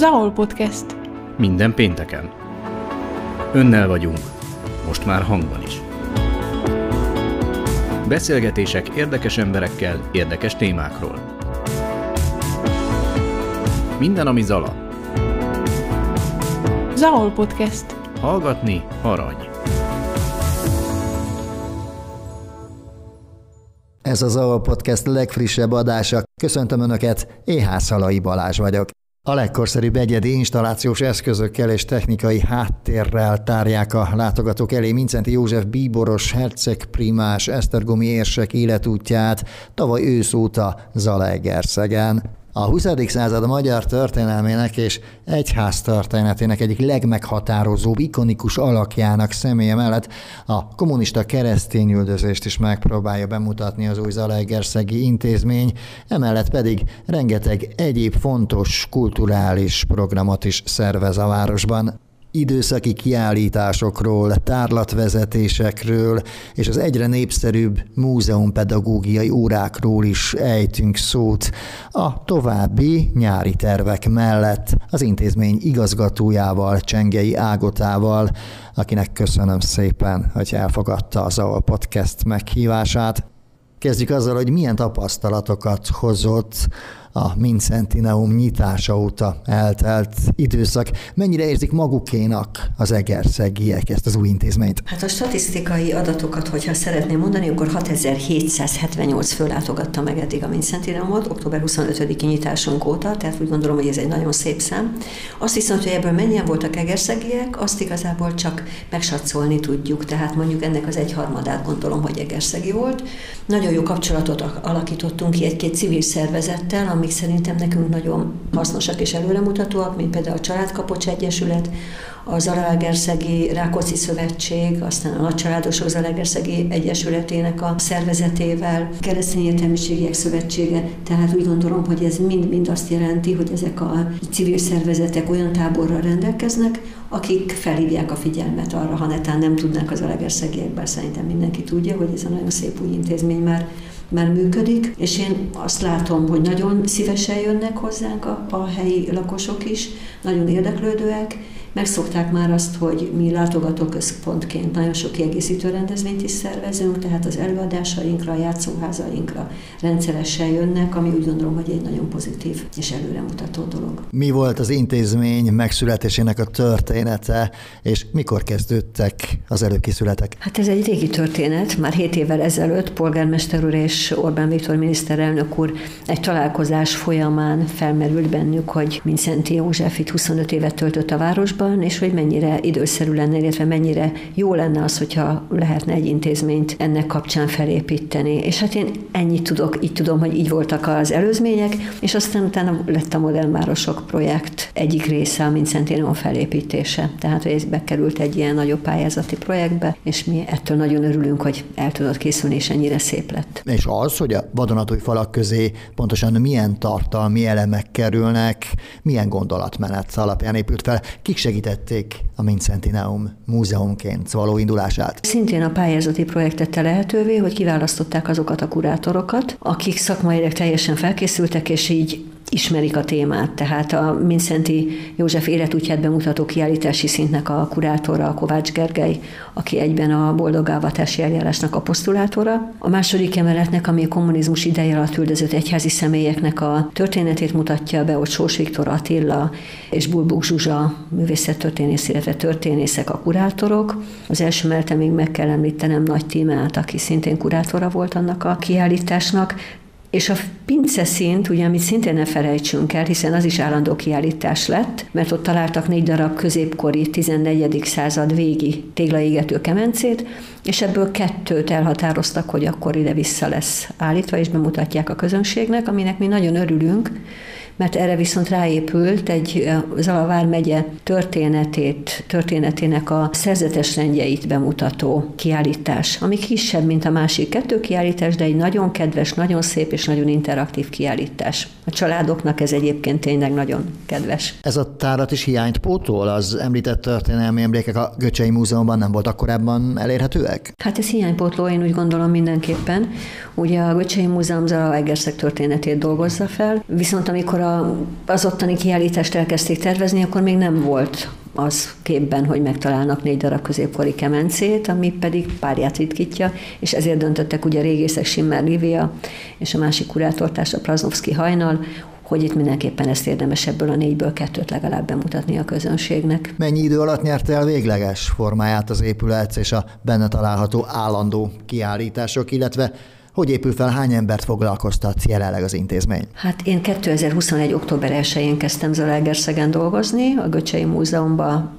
Zahol Podcast. Minden pénteken. Önnel vagyunk. Most már hangban is. Beszélgetések érdekes emberekkel, érdekes témákról. Minden, ami Zala. Zahol Podcast. Hallgatni arany. Ez az Zahol Podcast legfrissebb adása. Köszöntöm Önöket, Éhászalai Balázs vagyok. A legkorszerűbb egyedi installációs eszközökkel és technikai háttérrel tárják a látogatók elé Mincenti József bíboros, hercegprimás, esztergomi érsek életútját tavaly ősz óta Zalaegerszegen. A 20. század magyar történelmének és egyház történetének egyik legmeghatározóbb, ikonikus alakjának személye mellett a kommunista keresztényüldözést is megpróbálja bemutatni az új Zalaegerszegi intézmény, emellett pedig rengeteg egyéb fontos kulturális programot is szervez a városban időszaki kiállításokról, tárlatvezetésekről és az egyre népszerűbb múzeumpedagógiai órákról is ejtünk szót a további nyári tervek mellett az intézmény igazgatójával, Csengei Ágotával, akinek köszönöm szépen, hogy elfogadta az a podcast meghívását. Kezdjük azzal, hogy milyen tapasztalatokat hozott a Mincentineum nyitása óta eltelt időszak. Mennyire érzik magukénak az egerszegiek ezt az új intézményt? Hát a statisztikai adatokat, hogyha szeretném mondani, akkor 6778 fő látogatta meg eddig a Mincentineumot, október 25-i nyitásunk óta, tehát úgy gondolom, hogy ez egy nagyon szép szám. Azt viszont, hogy ebből mennyien voltak egerszegiek, azt igazából csak megsatszolni tudjuk, tehát mondjuk ennek az egyharmadát gondolom, hogy egerszegi volt. Nagyon jó kapcsolatot alakítottunk ki egy-két civil szervezettel, amik szerintem nekünk nagyon hasznosak és előremutatóak, mint például a Családkapocs Egyesület, a Zalaegerszegi Rákóczi Szövetség, aztán a Nagycsaládosok Zalaegerszegi Egyesületének a szervezetével, Keresztény Értelmiségiek Szövetsége, tehát úgy gondolom, hogy ez mind-mind azt jelenti, hogy ezek a civil szervezetek olyan táborral rendelkeznek, akik felhívják a figyelmet arra, ha netán nem tudnak az Alegerszegiek, bár szerintem mindenki tudja, hogy ez a nagyon szép új intézmény már már működik, és én azt látom, hogy nagyon szívesen jönnek hozzánk a, a helyi lakosok is, nagyon érdeklődőek, Megszokták már azt, hogy mi látogatóközpontként nagyon sok kiegészítő rendezvényt is szervezünk, tehát az előadásainkra, a játszóházainkra rendszeresen jönnek, ami úgy gondolom, hogy egy nagyon pozitív és előremutató dolog. Mi volt az intézmény megszületésének a története, és mikor kezdődtek az előkészületek? Hát ez egy régi történet. Már 7 évvel ezelőtt polgármester úr és Orbán Viktor miniszterelnök úr egy találkozás folyamán felmerült bennük, hogy Mincenti József itt 25 évet töltött a városban, városban, és hogy mennyire időszerű lenne, illetve mennyire jó lenne az, hogyha lehetne egy intézményt ennek kapcsán felépíteni. És hát én ennyit tudok, így tudom, hogy így voltak az előzmények, és aztán utána lett a modellvárosok projekt egyik része, a Mincentinon felépítése. Tehát, hogy ez bekerült egy ilyen nagyobb pályázati projektbe, és mi ettől nagyon örülünk, hogy el tudott készülni, és ennyire szép lett. És az, hogy a vadonatúj falak közé pontosan milyen tartalmi elemek kerülnek, milyen gondolatmenet alapján épült fel, kik segítették a Mincentineum múzeumként való indulását? Szintén a pályázati projekt tette lehetővé, hogy kiválasztották azokat a kurátorokat, akik szakmailag teljesen felkészültek, és így ismerik a témát, tehát a Mincenti József életútját bemutató kiállítási szintnek a kurátora, a Kovács Gergely, aki egyben a boldogávatási eljárásnak a posztulátora. A második emeletnek, ami a kommunizmus ideje alatt üldözött egyházi személyeknek a történetét mutatja be, ott Sós Viktor Attila és Bulbuk Zsuzsa művészettörténész, illetve történészek a kurátorok. Az első emeleten még meg kell említenem Nagy Tímát, aki szintén kurátora volt annak a kiállításnak, és a pince szint, ugye, amit szintén ne felejtsünk el, hiszen az is állandó kiállítás lett, mert ott találtak négy darab középkori 14. század végi téglaégető kemencét, és ebből kettőt elhatároztak, hogy akkor ide vissza lesz állítva, és bemutatják a közönségnek, aminek mi nagyon örülünk, mert erre viszont ráépült egy Zalavár megye történetét, történetének a szerzetes rendjeit bemutató kiállítás, ami kisebb, mint a másik kettő kiállítás, de egy nagyon kedves, nagyon szép és nagyon interaktív kiállítás. A családoknak ez egyébként tényleg nagyon kedves. Ez a tárat is hiányt pótol? Az említett történelmi emlékek a Göcsei Múzeumban nem voltak korábban elérhetőek? Hát ez hiánypótló, én úgy gondolom mindenképpen. Ugye a Göcsei Múzeum Zalaegerszeg történetét dolgozza fel, viszont amikor a a, az ottani kiállítást elkezdték tervezni, akkor még nem volt az képben, hogy megtalálnak négy darab középkori kemencét, ami pedig párját ritkítja, és ezért döntöttek ugye a régészek Simmer Livia és a másik kurátortárs, a Praznovski hajnal, hogy itt mindenképpen ezt érdemes ebből a négyből kettőt legalább bemutatni a közönségnek. Mennyi idő alatt nyerte el végleges formáját az épület és a benne található állandó kiállítások, illetve hogy épül fel, hány embert foglalkoztat jelenleg az intézmény? Hát én 2021. október 1-én kezdtem Zalaegerszegen dolgozni, a Göcsei Múzeumban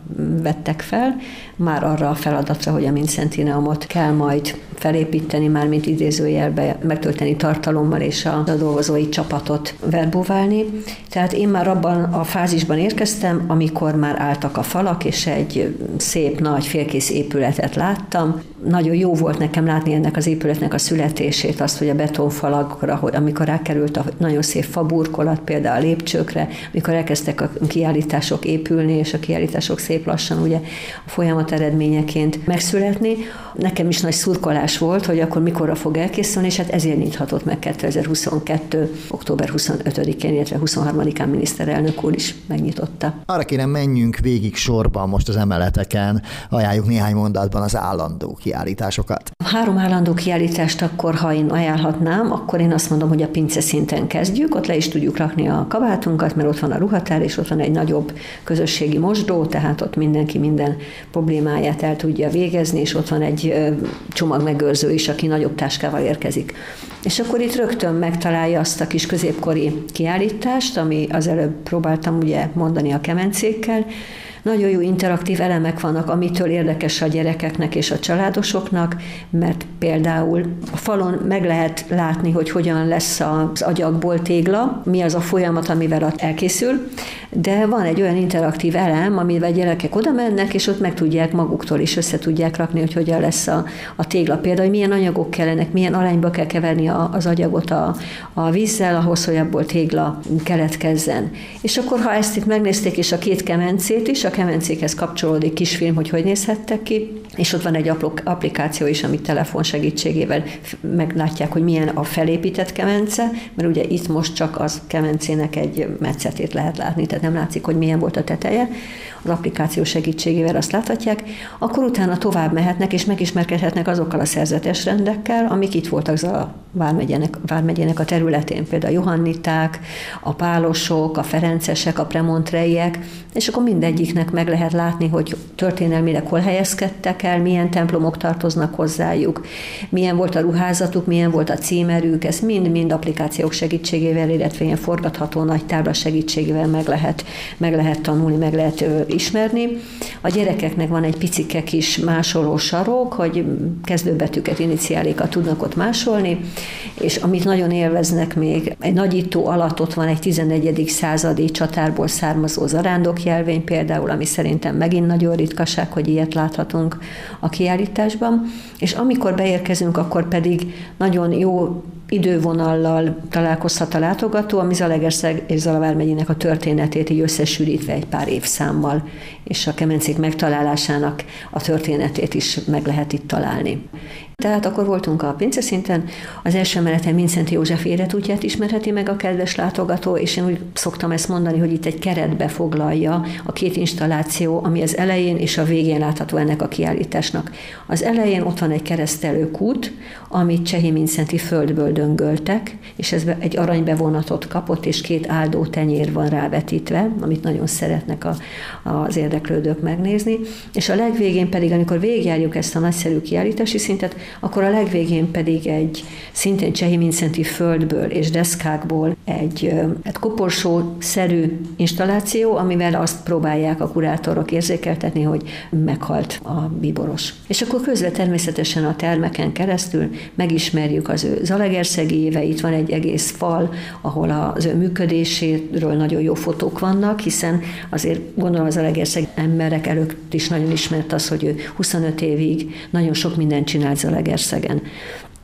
vettek fel, már arra a feladatra, hogy a Mincentineumot kell majd felépíteni, már mint idézőjelbe megtölteni tartalommal és a, a dolgozói csapatot verbuválni. Tehát én már abban a fázisban érkeztem, amikor már álltak a falak, és egy szép nagy félkész épületet láttam. Nagyon jó volt nekem látni ennek az épületnek a születését, azt, hogy a betonfalakra, hogy amikor rákerült a nagyon szép faburkolat, például a lépcsőkre, amikor elkezdtek a kiállítások épülni, és a kiállítások szép lassan ugye a folyamat eredményeként megszületni. Nekem is nagy szurkolás volt, hogy akkor mikorra fog elkészülni, és hát ezért nyithatott meg 2022. október 25-én, illetve 23-án miniszterelnök úr is megnyitotta. Arra kérem, menjünk végig sorban most az emeleteken, ajánljuk néhány mondatban az állandó kiállításokat. Három állandó kiállítást akkor, ha én ajánlhatnám, akkor én azt mondom, hogy a pince szinten kezdjük, ott le is tudjuk rakni a kabátunkat, mert ott van a ruhatár, és ott van egy nagyobb közösségi mosdó, tehát ott mindenki minden problémáját el tudja végezni, és ott van egy csomagmegőrző is, aki nagyobb táskával érkezik. És akkor itt rögtön megtalálja azt a kis középkori kiállítást, ami az előbb próbáltam ugye mondani a kemencékkel, nagyon jó interaktív elemek vannak, amitől érdekes a gyerekeknek és a családosoknak, mert például a falon meg lehet látni, hogy hogyan lesz az agyagból tégla, mi az a folyamat, amivel elkészül, de van egy olyan interaktív elem, amivel gyerekek oda mennek, és ott meg tudják maguktól is össze tudják rakni, hogy hogyan lesz a, a tégla. Például, hogy milyen anyagok kellenek, milyen arányba kell keverni a, az agyagot a, a vízzel, ahhoz, hogy abból tégla keletkezzen. És akkor, ha ezt itt megnézték, és a két kemencét is, a kemencékhez kapcsolódik kisfilm, hogy hogy nézhettek ki, és ott van egy applikáció is, amit telefon segítségével meglátják, hogy milyen a felépített kemence, mert ugye itt most csak az kemencének egy metszetét lehet látni, tehát nem látszik, hogy milyen volt a teteje, az applikáció segítségével azt láthatják, akkor utána tovább mehetnek és megismerkedhetnek azokkal a szerzetes rendekkel, amik itt voltak a Vármegyének, Vármegyének a területén, például a Johanniták, a Pálosok, a Ferencesek, a Premontreiek, és akkor mindegyiknek meg lehet látni, hogy történelmileg hol helyezkedtek el, milyen templomok tartoznak hozzájuk, milyen volt a ruházatuk, milyen volt a címerük, ezt mind-mind applikációk segítségével, illetve ilyen forgatható nagy tábla segítségével meg lehet, meg lehet tanulni, meg lehet ismerni. A gyerekeknek van egy picike kis másoló sarok, hogy kezdőbetűket, iniciálékat tudnak ott másolni, és amit nagyon élveznek még, egy nagyító alatt ott van egy 11. századi csatárból származó zarándok jelvény például, ami szerintem megint nagyon ritkaság, hogy ilyet láthatunk a kiállításban, és amikor beérkezünk, akkor pedig nagyon jó idővonallal találkozhat a látogató, ami Zalegerszeg és Zalavár megyének a történetét így összesűrítve egy pár évszámmal, és a kemencék megtalálásának a történetét is meg lehet itt találni. Tehát akkor voltunk a pince szinten, az első emeleten Mincenti József életútját ismerheti meg a kedves látogató, és én úgy szoktam ezt mondani, hogy itt egy keretbe foglalja a két installáció, ami az elején és a végén látható ennek a kiállításnak. Az elején ott van egy keresztelőkút, amit Csehi Mincenti földből döngöltek, és ez egy aranybevonatot kapott, és két áldó tenyér van rávetítve, amit nagyon szeretnek a, az érdeklődők megnézni. És a legvégén pedig, amikor végigjárjuk ezt a nagyszerű kiállítási szintet, akkor a legvégén pedig egy szintén csehi mincenti földből és deszkákból egy, egy koporsó-szerű installáció, amivel azt próbálják a kurátorok érzékeltetni, hogy meghalt a bíboros. És akkor közve természetesen a termeken keresztül megismerjük az ő zalegerszegi éveit, van egy egész fal, ahol az ő működéséről nagyon jó fotók vannak, hiszen azért gondolom az Zalegerszeg emberek előtt is nagyon ismert az, hogy ő 25 évig nagyon sok mindent csinált Zalegerszegen.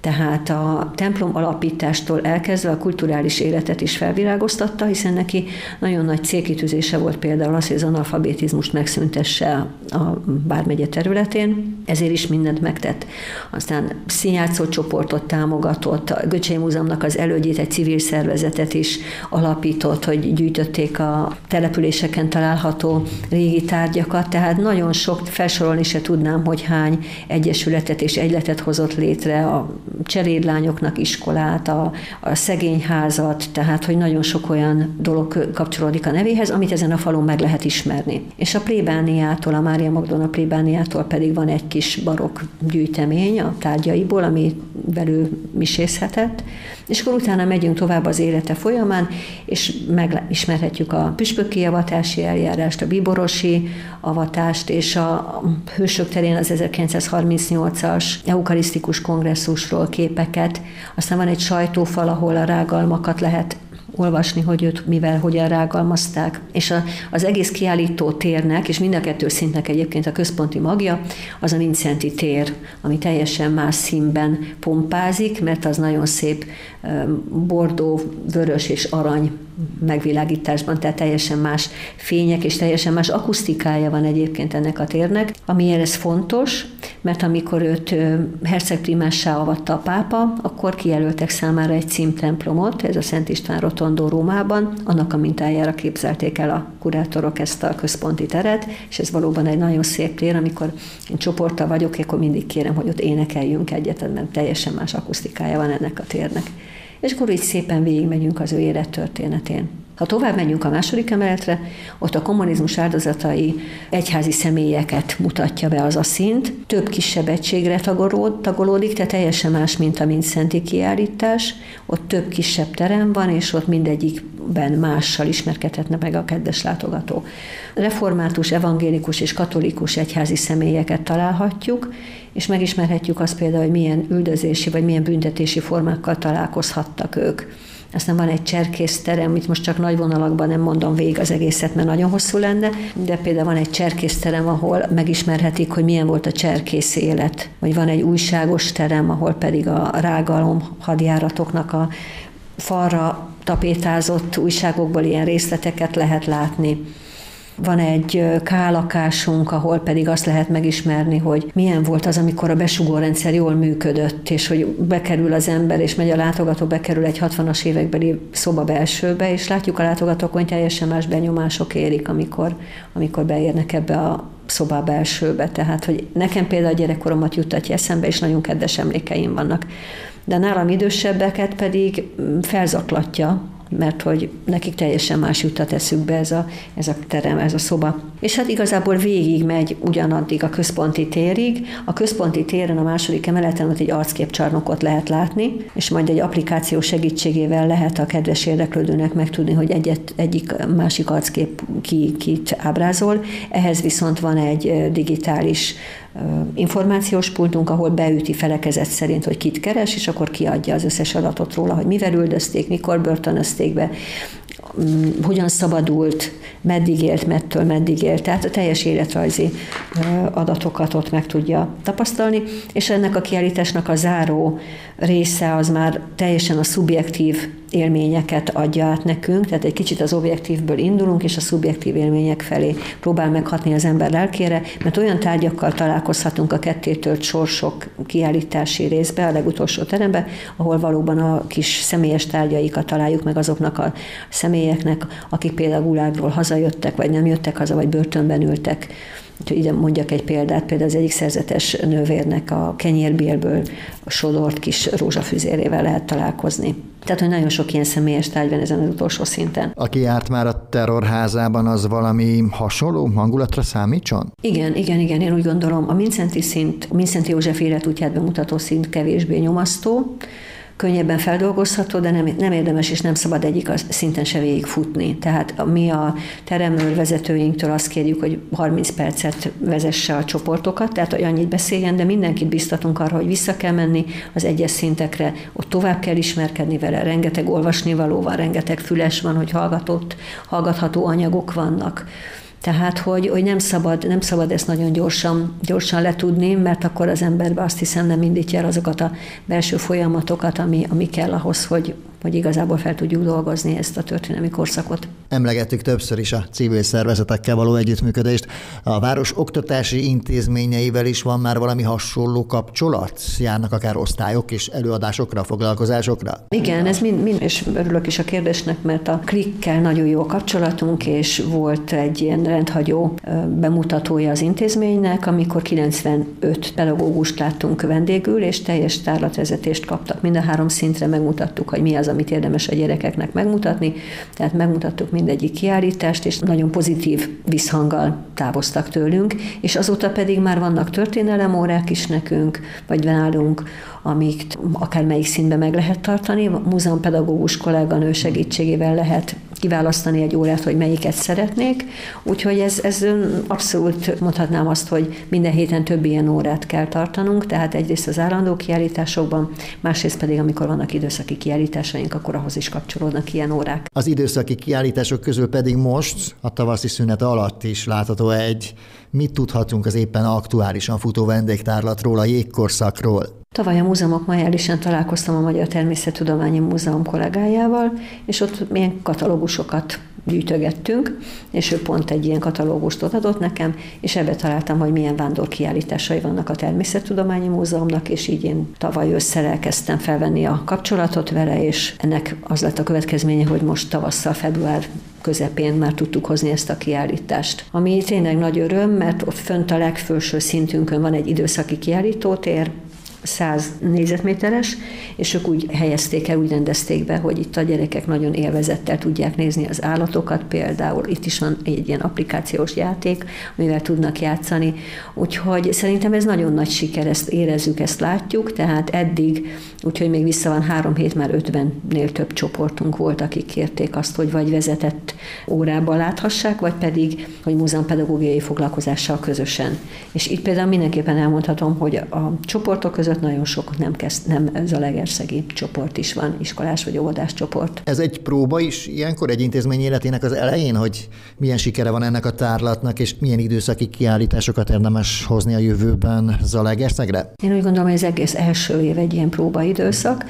Tehát a templom alapítástól elkezdve a kulturális életet is felvirágoztatta, hiszen neki nagyon nagy célkitűzése volt például az, hogy az analfabetizmust megszüntesse a bármegye területén, ezért is mindent megtett. Aztán színjátszó csoportot támogatott, a Göcsei Múzeumnak az elődjét egy civil szervezetet is alapított, hogy gyűjtötték a településeken található régi tárgyakat, tehát nagyon sok felsorolni se tudnám, hogy hány egyesületet és egyletet hozott létre a cselédlányoknak iskolát, a, a szegényházat, tehát hogy nagyon sok olyan dolog kapcsolódik a nevéhez, amit ezen a falon meg lehet ismerni. És a plébániától, a Mária Magdona plébániától pedig van egy kis barokk gyűjtemény a tárgyaiból, ami belül misészhetett, és akkor utána megyünk tovább az élete folyamán, és megismerhetjük a püspöki avatási eljárást, a bíborosi avatást, és a Hősök terén az 1938-as eukarisztikus kongresszusról képeket. Aztán van egy sajtófal, ahol a rágalmakat lehet olvasni, hogy őt mivel, hogyan rágalmazták. És a, az egész kiállító térnek, és mind a kettő szintnek egyébként a központi magja, az a Vincenti tér, ami teljesen más színben pompázik, mert az nagyon szép bordó, vörös és arany megvilágításban, tehát teljesen más fények és teljesen más akusztikája van egyébként ennek a térnek, amiért ez fontos, mert amikor őt hercegprimássá avatta a pápa, akkor kijelöltek számára egy címtemplomot, ez a Szent István Rotondó Rómában, annak a mintájára képzelték el a kurátorok ezt a központi teret, és ez valóban egy nagyon szép tér, amikor én csoporttal vagyok, akkor mindig kérem, hogy ott énekeljünk egyet, mert teljesen más akusztikája van ennek a térnek és akkor így szépen végigmegyünk az ő élettörténetén. Ha tovább menjünk a második emeletre, ott a kommunizmus áldozatai egyházi személyeket mutatja be az a szint. Több kisebb egységre tagolódik, tehát teljesen más, mint a Szenti kiállítás. Ott több kisebb terem van, és ott mindegyikben mással ismerkedhetne meg a kedves látogató. Református, evangélikus és katolikus egyházi személyeket találhatjuk, és megismerhetjük azt például, hogy milyen üldözési vagy milyen büntetési formákkal találkozhattak ők. Aztán van egy cserkészterem, amit most csak nagy vonalakban nem mondom végig az egészet, mert nagyon hosszú lenne, de például van egy cserkészterem, ahol megismerhetik, hogy milyen volt a cserkész élet. Vagy van egy újságos terem, ahol pedig a rágalom hadjáratoknak a falra tapétázott újságokból ilyen részleteket lehet látni. Van egy kálakásunk, ahol pedig azt lehet megismerni, hogy milyen volt az, amikor a besugórendszer jól működött, és hogy bekerül az ember, és megy a látogató, bekerül egy 60-as évekbeli szoba belsőbe, és látjuk a látogatók, hogy teljesen más benyomások érik, amikor, amikor beérnek ebbe a szoba belsőbe. Tehát, hogy nekem például a gyerekkoromat juttatja eszembe, és nagyon kedves emlékeim vannak. De nálam idősebbeket pedig felzaklatja, mert hogy nekik teljesen más juttat eszükbe ez a, ez a terem, ez a szoba. És hát igazából végig megy ugyanaddig a központi térig. A központi téren a második emeleten ott egy arcképcsarnokot lehet látni, és majd egy applikáció segítségével lehet a kedves érdeklődőnek megtudni, hogy egyet, egyik másik arckép ki, kit ábrázol. Ehhez viszont van egy digitális információs pultunk, ahol beüti felekezet szerint, hogy kit keres, és akkor kiadja az összes adatot róla, hogy mivel üldözték, mikor börtönözték be, mm, hogyan szabadult, meddig élt, mettől meddig élt. Tehát a teljes életrajzi adatokat ott meg tudja tapasztalni, és ennek a kiállításnak a záró része az már teljesen a szubjektív élményeket adja át nekünk, tehát egy kicsit az objektívből indulunk, és a szubjektív élmények felé próbál meghatni az ember lelkére, mert olyan tárgyakkal találkozhatunk a kettétől sorsok kiállítási részbe, a legutolsó terembe, ahol valóban a kis személyes tárgyaikat találjuk meg azoknak a személyeknek, akik például gulágról hazajöttek, vagy nem jöttek haza, vagy börtönben ültek Úgyhogy ide mondjak egy példát, például az egyik szerzetes nővérnek a kenyérbélből a sodort kis rózsafüzérével lehet találkozni. Tehát, hogy nagyon sok ilyen személyes tárgy van ezen az utolsó szinten. Aki járt már a terrorházában, az valami hasonló hangulatra számítson? Igen, igen, igen, én úgy gondolom. A Mincenti szint, Mincenti József életútját bemutató szint kevésbé nyomasztó, könnyebben feldolgozható, de nem, nem érdemes és nem szabad egyik szinten se végigfutni. Tehát mi a teremőr vezetőinktől azt kérjük, hogy 30 percet vezesse a csoportokat, tehát hogy annyit beszéljen, de mindenkit biztatunk arra, hogy vissza kell menni az egyes szintekre, ott tovább kell ismerkedni vele, rengeteg olvasnivaló van, rengeteg füles van, hogy hallgatott, hallgatható anyagok vannak Tehát, hogy, hogy nem, szabad, nem szabad ezt nagyon gyorsan, gyorsan letudni, mert akkor az emberbe azt hiszem nem indítja el azokat a belső folyamatokat, ami, ami kell ahhoz, hogy, hogy igazából fel tudjuk dolgozni ezt a történelmi korszakot. Emlegettük többször is a civil szervezetekkel való együttműködést. A város oktatási intézményeivel is van már valami hasonló kapcsolat? Járnak akár osztályok és előadásokra, foglalkozásokra? Igen, ez mind, mind, és örülök is a kérdésnek, mert a klikkel nagyon jó a kapcsolatunk, és volt egy ilyen rendhagyó bemutatója az intézménynek, amikor 95 pedagógust láttunk vendégül, és teljes tárlatvezetést kaptak. Mind a három szintre megmutattuk, hogy mi az, amit érdemes a gyerekeknek megmutatni. Tehát megmutattuk mindegyik kiállítást, és nagyon pozitív visszhanggal távoztak tőlünk, és azóta pedig már vannak történelemórák is nekünk, vagy nálunk, amik akár melyik színben meg lehet tartani. Múzeumpedagógus kolléganő segítségével lehet kiválasztani egy órát, hogy melyiket szeretnék. Úgyhogy ez, ez abszolút mondhatnám azt, hogy minden héten több ilyen órát kell tartanunk, tehát egyrészt az állandó kiállításokban, másrészt pedig, amikor vannak időszaki kiállításaink, akkor ahhoz is kapcsolódnak ilyen órák. Az időszaki kiállítások közül pedig most, a tavaszi szünet alatt is látható egy, mit tudhatunk az éppen aktuálisan futó vendégtárlatról, a jégkorszakról. Tavaly a múzeumok majálisan találkoztam a Magyar Természettudományi Múzeum kollégájával, és ott milyen katalógusokat gyűjtögettünk, és ő pont egy ilyen katalógust adott nekem, és ebbe találtam, hogy milyen vándorkiállításai vannak a Természettudományi Múzeumnak, és így én tavaly ősszel elkezdtem felvenni a kapcsolatot vele, és ennek az lett a következménye, hogy most tavasszal, február közepén már tudtuk hozni ezt a kiállítást. Ami tényleg nagy öröm, mert ott fönt a legfőső szintünkön van egy időszaki kiállítótér, 100 négyzetméteres, és ők úgy helyezték el, úgy rendezték be, hogy itt a gyerekek nagyon élvezettel tudják nézni az állatokat, például itt is van egy ilyen applikációs játék, amivel tudnak játszani, úgyhogy szerintem ez nagyon nagy siker, ezt érezzük, ezt látjuk, tehát eddig, úgyhogy még vissza van három hét, már 50-nél több csoportunk volt, akik kérték azt, hogy vagy vezetett órában láthassák, vagy pedig, hogy múzeumpedagógiai foglalkozással közösen. És itt például mindenképpen elmondhatom, hogy a csoportok között között nagyon sok nem, kezd, nem zalegerszegi csoport is van, iskolás vagy óvodás csoport. Ez egy próba is ilyenkor egy intézmény életének az elején, hogy milyen sikere van ennek a tárlatnak, és milyen időszaki kiállításokat érdemes hozni a jövőben Zalaegerszegre? Én úgy gondolom, hogy az egész első év egy ilyen próbaidőszak,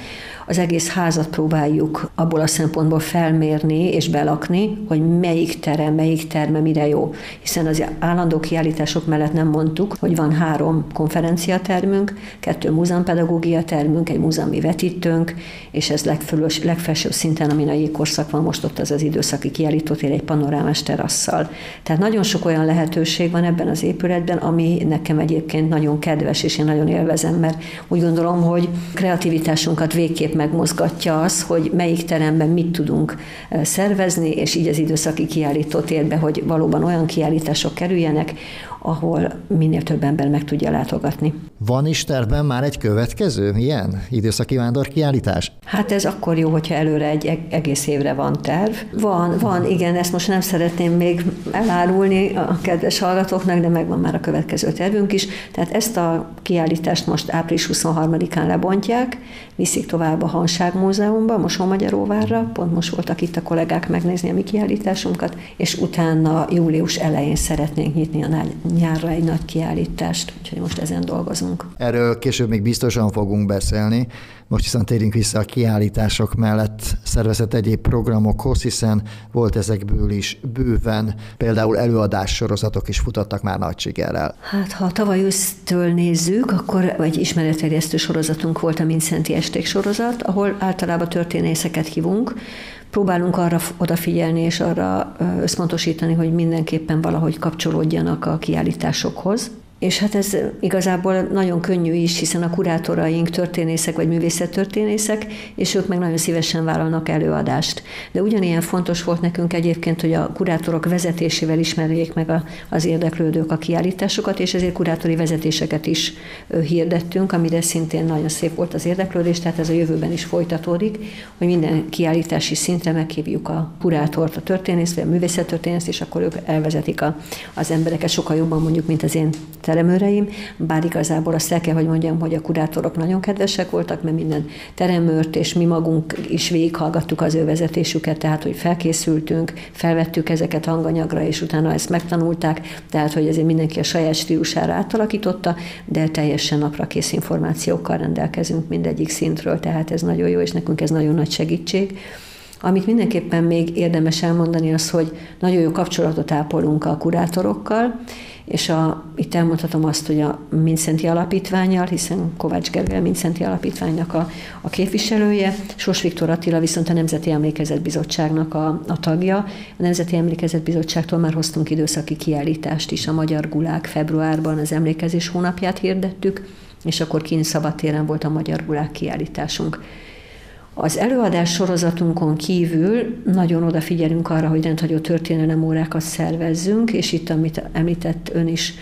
az egész házat próbáljuk abból a szempontból felmérni és belakni, hogy melyik terem, melyik terme mire jó. Hiszen az állandó kiállítások mellett nem mondtuk, hogy van három konferenciatermünk, kettő múzeumpedagógia termünk, egy múzeumi vetítőnk, és ez legfölös, legfelsőbb szinten, amin a jégkorszak van, most ott az az időszaki kiállítótér egy panorámás terasszal. Tehát nagyon sok olyan lehetőség van ebben az épületben, ami nekem egyébként nagyon kedves, és én nagyon élvezem, mert úgy gondolom, hogy kreativitásunkat végképp megmozgatja az, hogy melyik teremben mit tudunk szervezni, és így az időszaki kiállító térbe, hogy valóban olyan kiállítások kerüljenek, ahol minél több ember meg tudja látogatni. Van is tervben már egy következő ilyen időszaki vándorkiállítás? Hát ez akkor jó, hogyha előre egy egész évre van terv. Van, van, igen, ezt most nem szeretném még elárulni a kedves hallgatóknak, de megvan már a következő tervünk is. Tehát ezt a kiállítást most április 23-án lebontják, viszik tovább a Hanság Múzeumba, Mosonmagyaróvárra, pont most voltak itt a kollégák megnézni a mi kiállításunkat, és utána július elején szeretnénk nyitni a nyárra egy nagy kiállítást, úgyhogy most ezen dolgozunk. Erről később még biztosan fogunk beszélni. Most viszont térjünk vissza a kiállítások mellett szervezett egyéb programokhoz, hiszen volt ezekből is bőven, például előadás sorozatok is futottak már nagy sikerrel. Hát, ha tavaly ősztől nézzük, akkor egy ismeretterjesztő sorozatunk volt a Mincenti Esték sorozat, ahol általában történészeket hívunk, próbálunk arra odafigyelni és arra összpontosítani, hogy mindenképpen valahogy kapcsolódjanak a kiállításokhoz. És hát ez igazából nagyon könnyű is, hiszen a kurátoraink történészek vagy művészettörténészek, és ők meg nagyon szívesen vállalnak előadást. De ugyanilyen fontos volt nekünk egyébként, hogy a kurátorok vezetésével ismerjék meg a, az érdeklődők a kiállításokat, és ezért kurátori vezetéseket is hirdettünk, amire szintén nagyon szép volt az érdeklődés, tehát ez a jövőben is folytatódik, hogy minden kiállítási szintre meghívjuk a kurátort, a történészt, vagy a művészettörténészt, és akkor ők elvezetik a, az embereket sokkal jobban mondjuk, mint az én teremőreim, bár igazából azt el kell, hogy mondjam, hogy a kurátorok nagyon kedvesek voltak, mert minden teremőrt, és mi magunk is végighallgattuk az ő vezetésüket, tehát hogy felkészültünk, felvettük ezeket hanganyagra, és utána ezt megtanulták, tehát hogy ezért mindenki a saját stílusára átalakította, de teljesen napra kész információkkal rendelkezünk mindegyik szintről, tehát ez nagyon jó, és nekünk ez nagyon nagy segítség. Amit mindenképpen még érdemes elmondani az, hogy nagyon jó kapcsolatot ápolunk a kurátorokkal, és a, itt elmondhatom azt, hogy a Mincenti Alapítványjal, hiszen Kovács Gergely Mincenti Alapítványnak a, a képviselője, Sos Viktor Attila viszont a Nemzeti Emlékezet Bizottságnak a, a tagja. A Nemzeti Emlékezet Bizottságtól már hoztunk időszaki kiállítást is, a Magyar Gulák februárban az emlékezés hónapját hirdettük, és akkor kint szabadtéren volt a Magyar Gulák kiállításunk. Az előadás sorozatunkon kívül nagyon odafigyelünk arra, hogy rendhagyó történelem órákat szervezzünk, és itt, amit említett ön is,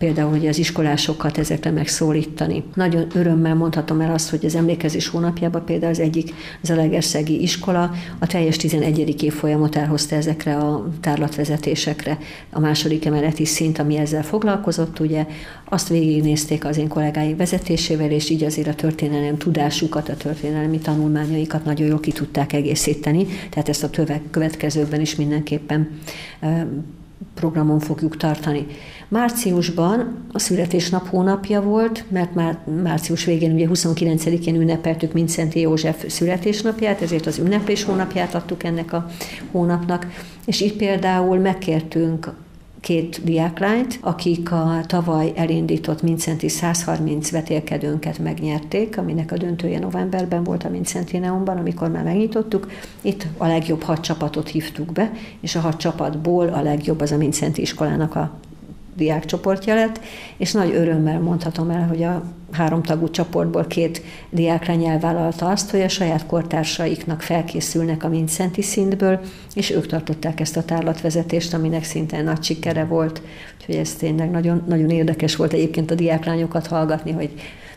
például, hogy az iskolásokat ezekre megszólítani. Nagyon örömmel mondhatom el azt, hogy az emlékezés hónapjában például az egyik Zalegerszegi iskola a teljes 11. évfolyamot elhozta ezekre a tárlatvezetésekre. A második emeleti szint, ami ezzel foglalkozott, ugye azt végignézték az én kollégáim vezetésével, és így azért a történelem tudásukat, a történelmi tanulmányaikat nagyon jól ki tudták egészíteni, tehát ezt a következőkben is mindenképpen programon fogjuk tartani. Márciusban a születésnap hónapja volt, mert már március végén, ugye 29-én ünnepeltük Mincenti József születésnapját, ezért az ünneplés hónapját adtuk ennek a hónapnak, és itt például megkértünk két diáklányt, akik a tavaly elindított Mincenti 130 vetélkedőnket megnyerték, aminek a döntője novemberben volt a Mincenti Neumban, amikor már megnyitottuk. Itt a legjobb hat csapatot hívtuk be, és a hat csapatból a legjobb az a Mincenti iskolának a diákcsoportja lett, és nagy örömmel mondhatom el, hogy a háromtagú csoportból két diáklány elvállalta azt, hogy a saját kortársaiknak felkészülnek a Mincenti szintből, és ők tartották ezt a tárlatvezetést, aminek szintén nagy sikere volt. Úgyhogy ez tényleg nagyon, nagyon érdekes volt egyébként a diáklányokat hallgatni, hogy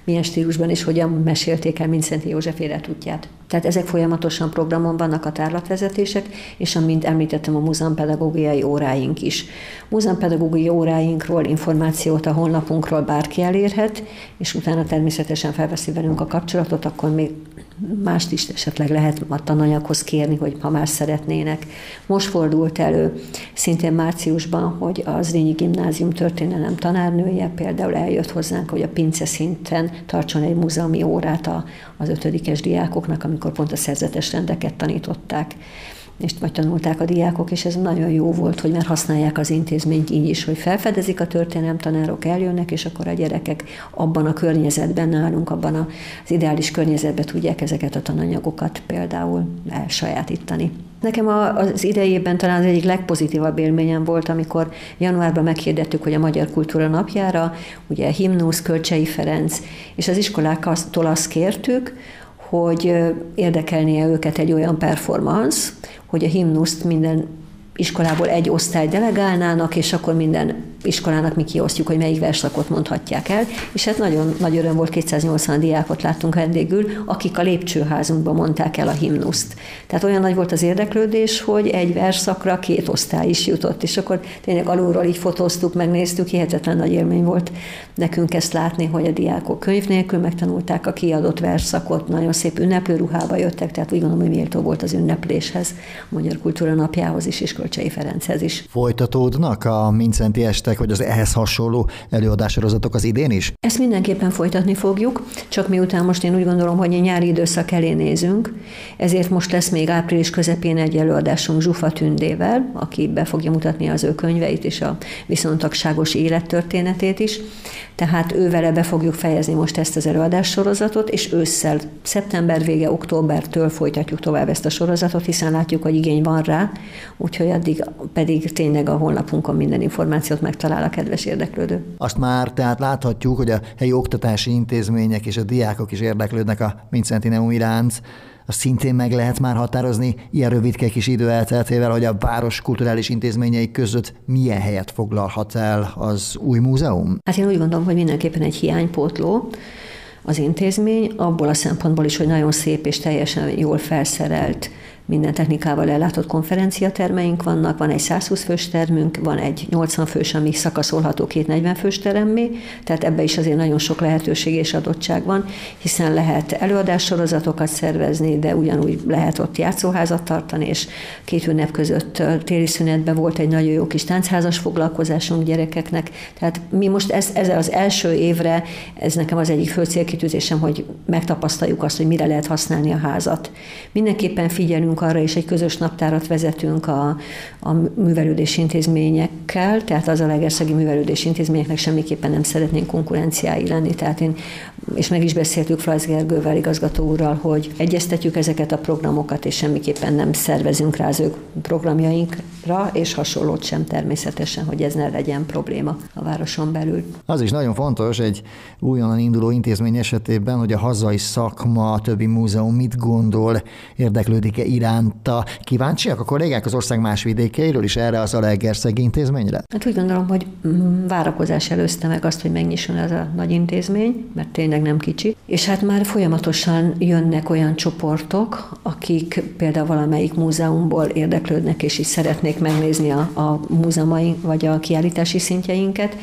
milyen stílusban és hogyan mesélték el Mincenti József életútját. Tehát ezek folyamatosan programon vannak a tárlatvezetések, és amint említettem, a múzeumpedagógiai óráink is. Múzeumpedagógiai óráinkról információt a honlapunkról bárki elérhet, és utána természetesen felveszi velünk a kapcsolatot, akkor még mást is esetleg lehet a tananyaghoz kérni, hogy ha más szeretnének. Most fordult elő szintén márciusban, hogy az Rényi Gimnázium történelem tanárnője például eljött hozzánk, hogy a pince szinten tartson egy múzeumi órát az ötödikes diákoknak, amikor pont a szerzetes rendeket tanították és vagy tanulták a diákok, és ez nagyon jó volt, hogy már használják az intézményt így is, hogy felfedezik a tanárok eljönnek, és akkor a gyerekek abban a környezetben nálunk, abban az ideális környezetben tudják ezeket a tananyagokat például elsajátítani. Nekem az idejében talán az egyik legpozitívabb élményem volt, amikor januárban meghirdettük, hogy a Magyar Kultúra napjára, ugye himnusz, Kölcsei Ferenc, és az iskoláktól azt kértük, hogy érdekelnie őket egy olyan performance, hogy a himnuszt minden iskolából egy osztály delegálnának, és akkor minden iskolának mi kiosztjuk, hogy melyik verszakot mondhatják el, és hát nagyon nagy öröm volt, 280 diákot láttunk vendégül, akik a lépcsőházunkban mondták el a himnuszt. Tehát olyan nagy volt az érdeklődés, hogy egy verszakra két osztály is jutott, és akkor tényleg alulról így fotóztuk, megnéztük, hihetetlen nagy élmény volt nekünk ezt látni, hogy a diákok könyv nélkül megtanulták a kiadott verszakot, nagyon szép ünneplőruhába jöttek, tehát úgy gondolom, hogy méltó volt az ünnepléshez, a Magyar Kultúra napjához is, és Kölcsei Ferenchez is. Folytatódnak a Mincenti estek lesznek, vagy az ehhez hasonló előadássorozatok az idén is? Ezt mindenképpen folytatni fogjuk, csak miután most én úgy gondolom, hogy a nyári időszak elé nézünk, ezért most lesz még április közepén egy előadásunk Zsufa Tündével, aki be fogja mutatni az ő könyveit és a viszontagságos élettörténetét is. Tehát ővele be fogjuk fejezni most ezt az előadássorozatot, és ősszel, szeptember vége, októbertől folytatjuk tovább ezt a sorozatot, hiszen látjuk, hogy igény van rá, úgyhogy addig pedig tényleg a honlapunkon minden információt meg talál a kedves érdeklődő. Azt már tehát láthatjuk, hogy a helyi oktatási intézmények és a diákok is érdeklődnek a Mincenti Neum iránt, azt szintén meg lehet már határozni ilyen rövidke kis idő elteltével, hogy a város kulturális intézményei között milyen helyet foglalhat el az új múzeum? Hát én úgy gondolom, hogy mindenképpen egy hiánypótló az intézmény, abból a szempontból is, hogy nagyon szép és teljesen jól felszerelt minden technikával ellátott konferenciatermeink vannak, van egy 120 fős termünk, van egy 80 fős, ami szakaszolható két 40 fős teremmé, tehát ebbe is azért nagyon sok lehetőség és adottság van, hiszen lehet előadássorozatokat szervezni, de ugyanúgy lehet ott játszóházat tartani, és két ünnep között téli szünetben volt egy nagyon jó kis táncházas foglalkozásunk gyerekeknek. Tehát mi most ez, ez az első évre, ez nekem az egyik fő célkitűzésem, hogy megtapasztaljuk azt, hogy mire lehet használni a házat. Mindenképpen figyelünk arra, és egy közös naptárat vezetünk a, a művelődési intézményekkel, tehát az a legerszegi művelődési intézményeknek semmiképpen nem szeretnénk konkurenciái lenni, tehát én, és meg is beszéltük Flajsz Gergővel, igazgató úrral, hogy egyeztetjük ezeket a programokat, és semmiképpen nem szervezünk rá az ő programjainkra, és hasonlót sem természetesen, hogy ez ne legyen probléma a városon belül. Az is nagyon fontos egy újonnan induló intézmény esetében, hogy a hazai szakma, a többi múzeum mit gondol, érdeklődik-e iránta. Kíváncsiak a kollégák az ország más vidékeiről is erre az Alegerszegi intézményre? Hát úgy gondolom, hogy mm, várakozás előzte meg azt, hogy megnyisson ez a nagy intézmény, mert tényleg nem kicsi. És hát már folyamatosan jönnek olyan csoportok, akik például valamelyik múzeumból érdeklődnek, és is szeretnék megnézni a, a múzeumaink, vagy a kiállítási szintjeinket,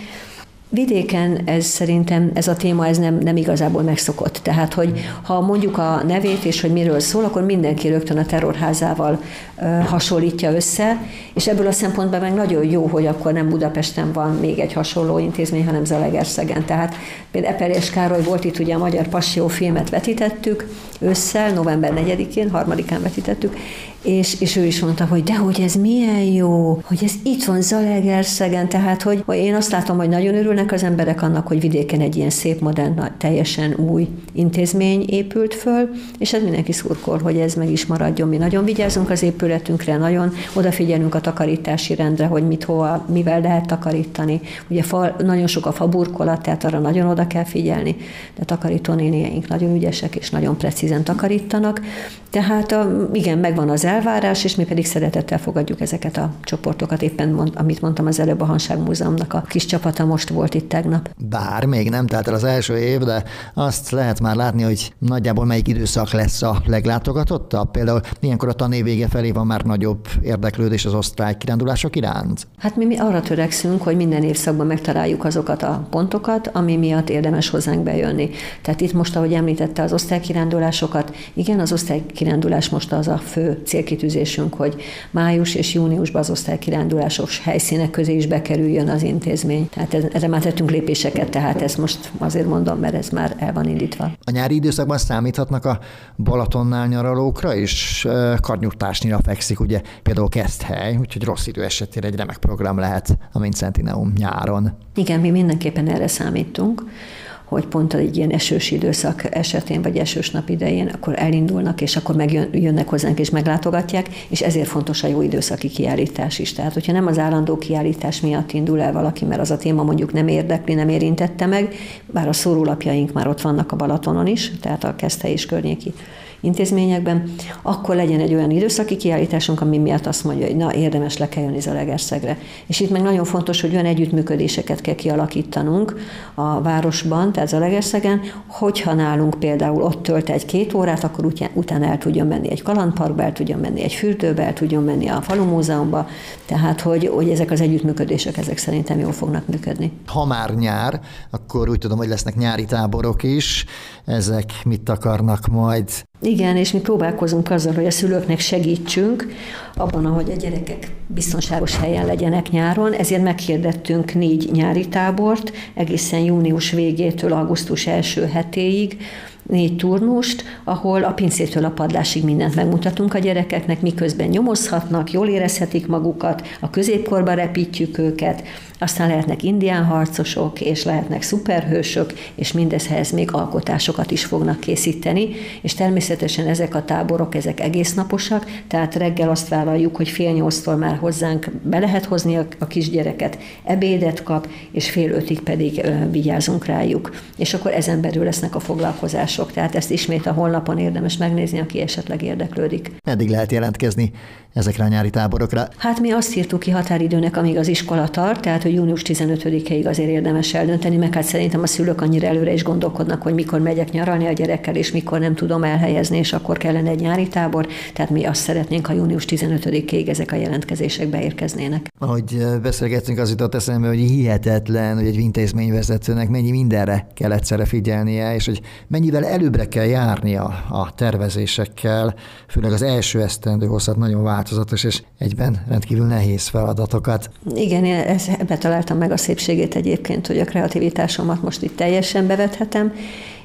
Vidéken ez szerintem ez a téma ez nem, nem igazából megszokott. Tehát, hogy ha mondjuk a nevét és hogy miről szól, akkor mindenki rögtön a terrorházával ö, hasonlítja össze, és ebből a szempontból meg nagyon jó, hogy akkor nem Budapesten van még egy hasonló intézmény, hanem Zalegerszegen. Tehát például Eperjes Károly volt itt, ugye a Magyar Passió filmet vetítettük ősszel, november 4-én, harmadikán vetítettük, és, és ő is mondta, hogy de hogy ez milyen jó, hogy ez itt van Zalegerszegen, tehát hogy, hogy én azt látom, hogy nagyon örülnek az emberek annak, hogy vidéken egy ilyen szép, modern, teljesen új intézmény épült föl, és ez mindenki szurkol, hogy ez meg is maradjon. Mi nagyon vigyázunk az épületünkre, nagyon odafigyelünk a takarítási rendre, hogy mit hova, mivel lehet takarítani. Ugye fa, nagyon sok a faburkolat, tehát arra nagyon oda kell figyelni, de takarító nénieink nagyon ügyesek és nagyon precízen takarítanak. Tehát igen, megvan az elvárás, és mi pedig szeretettel fogadjuk ezeket a csoportokat. Éppen, mond, amit mondtam az előbb, a Hanság Múzeumnak a kis csapata most volt itt tegnap. Bár még nem telt el az első év, de azt lehet már látni, hogy nagyjából melyik időszak lesz a leglátogatottabb. Például ilyenkor a tanév vége felé van már nagyobb érdeklődés az osztály kirándulások iránt? Hát mi, mi arra törekszünk, hogy minden évszakban megtaláljuk azokat a pontokat, ami miatt érdemes hozzánk bejönni. Tehát itt most, ahogy említette az osztálykirándulásokat, igen, az osztálykirándulás most az a fő cél célkitűzésünk, hogy május és júniusban az osztálykirándulásos helyszínek közé is bekerüljön az intézmény. Tehát erre már tettünk lépéseket, tehát ezt most azért mondom, mert ez már el van indítva. A nyári időszakban számíthatnak a Balatonnál nyaralókra is, karnyújtásnyira fekszik, ugye például hely, úgyhogy rossz idő esetére egy remek program lehet a Mincentineum nyáron. Igen, mi mindenképpen erre számítunk hogy pont egy ilyen esős időszak esetén, vagy esős nap idején, akkor elindulnak, és akkor megjönnek hozzánk és meglátogatják, és ezért fontos a jó időszaki kiállítás is. Tehát, hogyha nem az állandó kiállítás miatt indul el valaki, mert az a téma mondjuk nem érdekli, nem érintette meg, bár a szórólapjaink már ott vannak a Balatonon is, tehát a Keszthely és környéki intézményekben, akkor legyen egy olyan időszaki kiállításunk, ami miatt azt mondja, hogy na, érdemes le kell jönni Zalegerszegre. És itt meg nagyon fontos, hogy olyan együttműködéseket kell kialakítanunk a városban, tehát Zalegerszegen, hogyha nálunk például ott tölt egy-két órát, akkor utána el tudjon menni egy kalandparkba, el tudjon menni egy fürdőbe, el tudjon menni a falu tehát hogy, hogy ezek az együttműködések, ezek szerintem jól fognak működni. Ha már nyár, akkor úgy tudom, hogy lesznek nyári táborok is, ezek mit akarnak majd igen, és mi próbálkozunk azzal, hogy a szülőknek segítsünk abban, ahogy a gyerekek biztonságos helyen legyenek nyáron, ezért meghirdettünk négy nyári tábort, egészen június végétől augusztus első hetéig, négy turnust, ahol a pincétől a padlásig mindent megmutatunk a gyerekeknek, miközben nyomozhatnak, jól érezhetik magukat, a középkorba repítjük őket, aztán lehetnek indián harcosok, és lehetnek szuperhősök, és mindezhez még alkotásokat is fognak készíteni, és természetesen ezek a táborok, ezek egész naposak, tehát reggel azt vállaljuk, hogy fél nyolctól már hozzánk be lehet hozni a, a kisgyereket, ebédet kap, és fél ötig pedig ö, vigyázunk rájuk. És akkor ezen belül lesznek a foglalkozások előadások, tehát ezt ismét a holnapon érdemes megnézni, aki esetleg érdeklődik. Meddig lehet jelentkezni ezekre a nyári táborokra? Hát mi azt írtuk ki határidőnek, amíg az iskola tart, tehát hogy június 15-ig azért érdemes eldönteni, meg hát szerintem a szülők annyira előre is gondolkodnak, hogy mikor megyek nyaralni a gyerekkel, és mikor nem tudom elhelyezni, és akkor kellene egy nyári tábor. Tehát mi azt szeretnénk, ha június 15-ig ezek a jelentkezések beérkeznének. Ahogy beszélgettünk, az jutott eszembe, hogy hihetetlen, hogy egy intézményvezetőnek mennyi mindenre kell egyszerre figyelnie, és hogy mennyivel előbbre kell járnia a tervezésekkel, főleg az első esztendő hozhat nagyon változatos és egyben rendkívül nehéz feladatokat. Igen, én ebbe találtam meg a szépségét egyébként, hogy a kreativitásomat most itt teljesen bevethetem,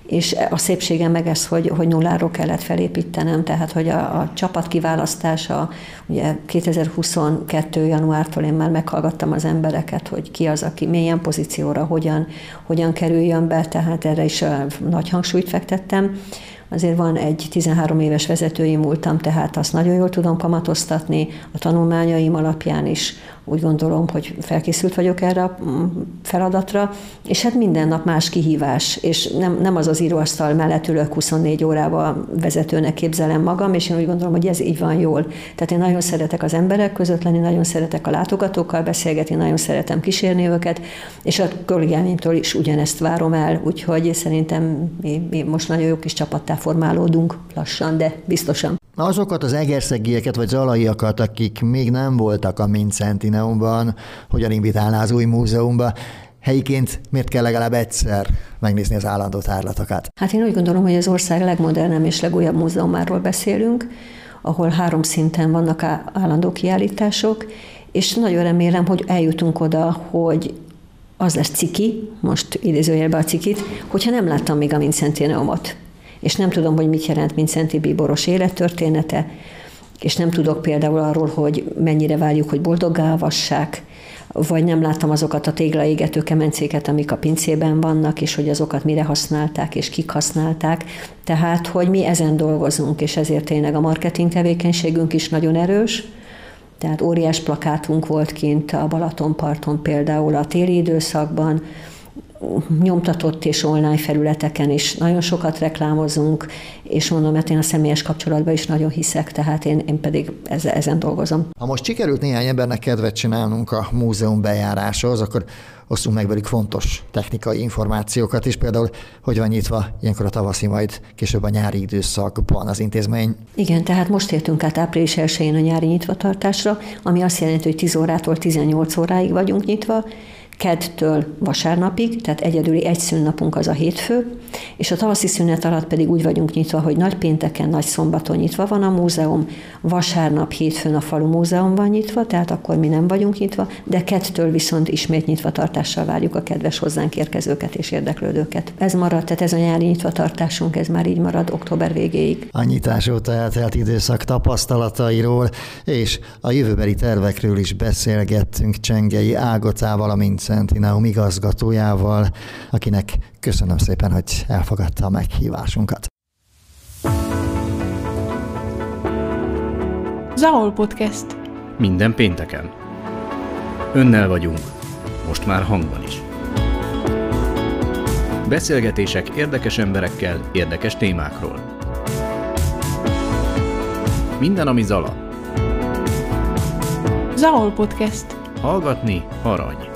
és a szépsége meg ez, hogy, hogy nulláról kellett felépítenem, tehát hogy a, a csapat kiválasztása, ugye 2022. januártól én már meghallgattam az embereket, hogy ki az, aki milyen pozícióra, hogyan, hogyan kerüljön be, tehát erre is nagy hangsúlyt fektettem. Azért van egy 13 éves vezetői múltam, tehát azt nagyon jól tudom kamatoztatni, a tanulmányaim alapján is úgy gondolom, hogy felkészült vagyok erre a mm, feladatra, és hát minden nap más kihívás, és nem, nem az az íróasztal mellett ülök 24 órával vezetőnek képzelem magam, és én úgy gondolom, hogy ez így van jól. Tehát én nagyon szeretek az emberek között lenni, nagyon szeretek a látogatókkal beszélgetni, nagyon szeretem kísérni őket, és a kollégáimtól is ugyanezt várom el, úgyhogy szerintem mi, mi most nagyon jó kis csapattá formálódunk lassan, de biztosan. Azokat az egerszegieket vagy zalaiakat, akik még nem voltak a Mincentineumban, hogyan invitálná az új múzeumba, helyiként miért kell legalább egyszer megnézni az állandó tárlatokat? Hát én úgy gondolom, hogy az ország legmodernebb és legújabb múzeumáról beszélünk, ahol három szinten vannak állandó kiállítások, és nagyon remélem, hogy eljutunk oda, hogy az lesz ciki, most idézőjelbe a cikit, hogyha nem láttam még a Mincentineumot és nem tudom, hogy mit jelent mint Szenti Bíboros élettörténete, és nem tudok például arról, hogy mennyire várjuk, hogy boldoggá avassák, vagy nem láttam azokat a téglaégető kemencéket, amik a pincében vannak, és hogy azokat mire használták, és kik használták. Tehát, hogy mi ezen dolgozunk, és ezért tényleg a marketing tevékenységünk is nagyon erős, tehát óriás plakátunk volt kint a Balatonparton például a téli időszakban, nyomtatott és online felületeken is nagyon sokat reklámozunk, és mondom, mert én a személyes kapcsolatban is nagyon hiszek, tehát én, én pedig ezzel, ezen dolgozom. Ha most sikerült néhány embernek kedvet csinálnunk a múzeum bejáráshoz, akkor osztunk meg velük fontos technikai információkat is, például hogy van nyitva ilyenkor a tavaszi, majd később a nyári időszakban az intézmény. Igen, tehát most értünk át április 1 a nyári nyitvatartásra, ami azt jelenti, hogy 10 órától 18 óráig vagyunk nyitva, kedtől vasárnapig, tehát egyedüli egy szünnapunk az a hétfő, és a tavaszi szünet alatt pedig úgy vagyunk nyitva, hogy nagy pénteken, nagy szombaton nyitva van a múzeum, vasárnap, hétfőn a falu múzeum van nyitva, tehát akkor mi nem vagyunk nyitva, de kedtől viszont ismét nyitva tartással várjuk a kedves hozzánk érkezőket és érdeklődőket. Ez marad, tehát ez a nyári nyitva tartásunk, ez már így marad október végéig. A nyitás óta eltelt időszak tapasztalatairól és a jövőbeli tervekről is beszélgettünk Csengei Ágocával, amint Szentineum igazgatójával, akinek köszönöm szépen, hogy elfogadta a meghívásunkat. Zahol Podcast. Minden pénteken. Önnel vagyunk, most már hangban is. Beszélgetések érdekes emberekkel, érdekes témákról. Minden, ami Zala. Zahol Podcast. Hallgatni arany.